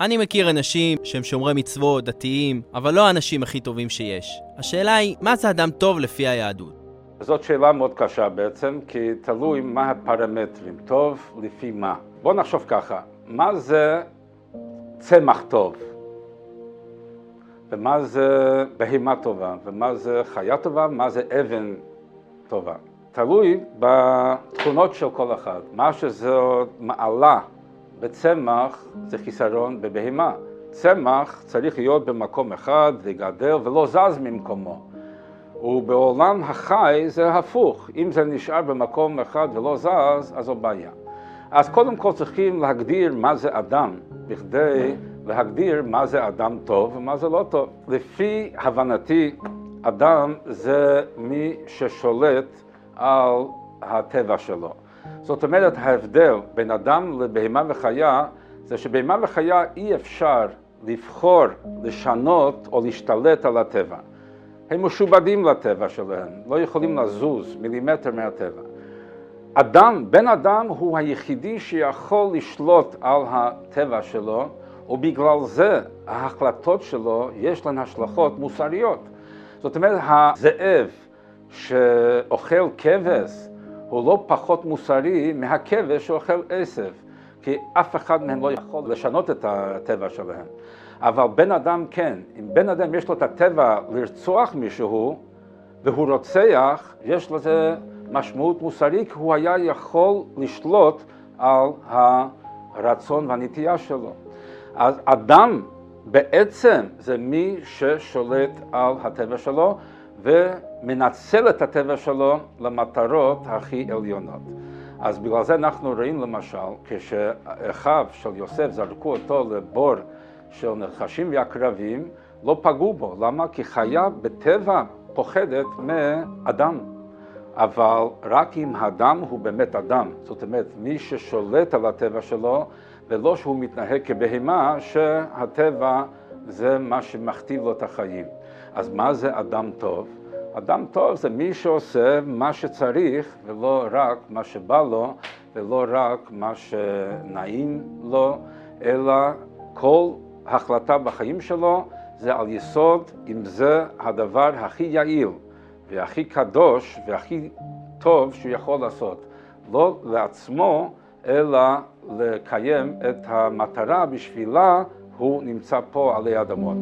אני מכיר אנשים שהם שומרי מצוות, דתיים, אבל לא האנשים הכי טובים שיש. השאלה היא, מה זה אדם טוב לפי היהדות? זאת שאלה מאוד קשה בעצם, כי תלוי מה הפרמטרים. טוב לפי מה. בואו נחשוב ככה, מה זה צמח טוב? ומה זה בהמה טובה? ומה זה חיה טובה? מה זה אבן טובה? תלוי בתכונות של כל אחד. מה שזו מעלה בצמח זה חיסרון בבהמה. צמח צריך להיות במקום אחד וגדל ולא זז ממקומו. ובעולם החי זה הפוך, אם זה נשאר במקום אחד ולא זז, אז זו בעיה. אז קודם כל צריכים להגדיר מה זה אדם, בכדי להגדיר מה זה אדם טוב ומה זה לא טוב. לפי הבנתי, אדם זה מי ששולט על הטבע שלו. זאת אומרת, ההבדל בין אדם לבהמה וחיה זה שבהמה וחיה אי אפשר לבחור, לשנות או להשתלט על הטבע. הם משובדים לטבע שלהם, לא יכולים לזוז מילימטר מהטבע. אדם, בן אדם הוא היחידי שיכול לשלוט על הטבע שלו, ובגלל זה ההחלטות שלו יש להן השלכות מוסריות. זאת אומרת, הזאב שאוכל כבש הוא לא פחות מוסרי מהכבש שאוכל עשב, כי אף אחד מהם לא יכול לשנות את הטבע שלהם. אבל בן אדם כן, אם בן אדם יש לו את הטבע לרצוח מישהו והוא רוצח, יש לזה משמעות מוסרית, הוא היה יכול לשלוט על הרצון והנטייה שלו. אז אדם בעצם זה מי ששולט על הטבע שלו ומנצל את הטבע שלו למטרות הכי עליונות. אז בגלל זה אנחנו רואים למשל, כשאחיו של יוסף זרקו אותו לבור של נחשים ועקרבים, לא פגעו בו. למה? כי חיה בטבע פוחדת מאדם. אבל רק אם האדם הוא באמת אדם, זאת אומרת, מי ששולט על הטבע שלו, ולא שהוא מתנהג כבהמה, שהטבע זה מה שמכתיב לו את החיים. אז מה זה אדם טוב? אדם טוב זה מי שעושה מה שצריך, ולא רק מה שבא לו, ולא רק מה שנעים לו, אלא כל החלטה בחיים שלו זה על יסוד אם זה הדבר הכי יעיל והכי קדוש והכי טוב שהוא יכול לעשות. לא לעצמו, אלא לקיים את המטרה בשבילה הוא נמצא פה עלי אדמות.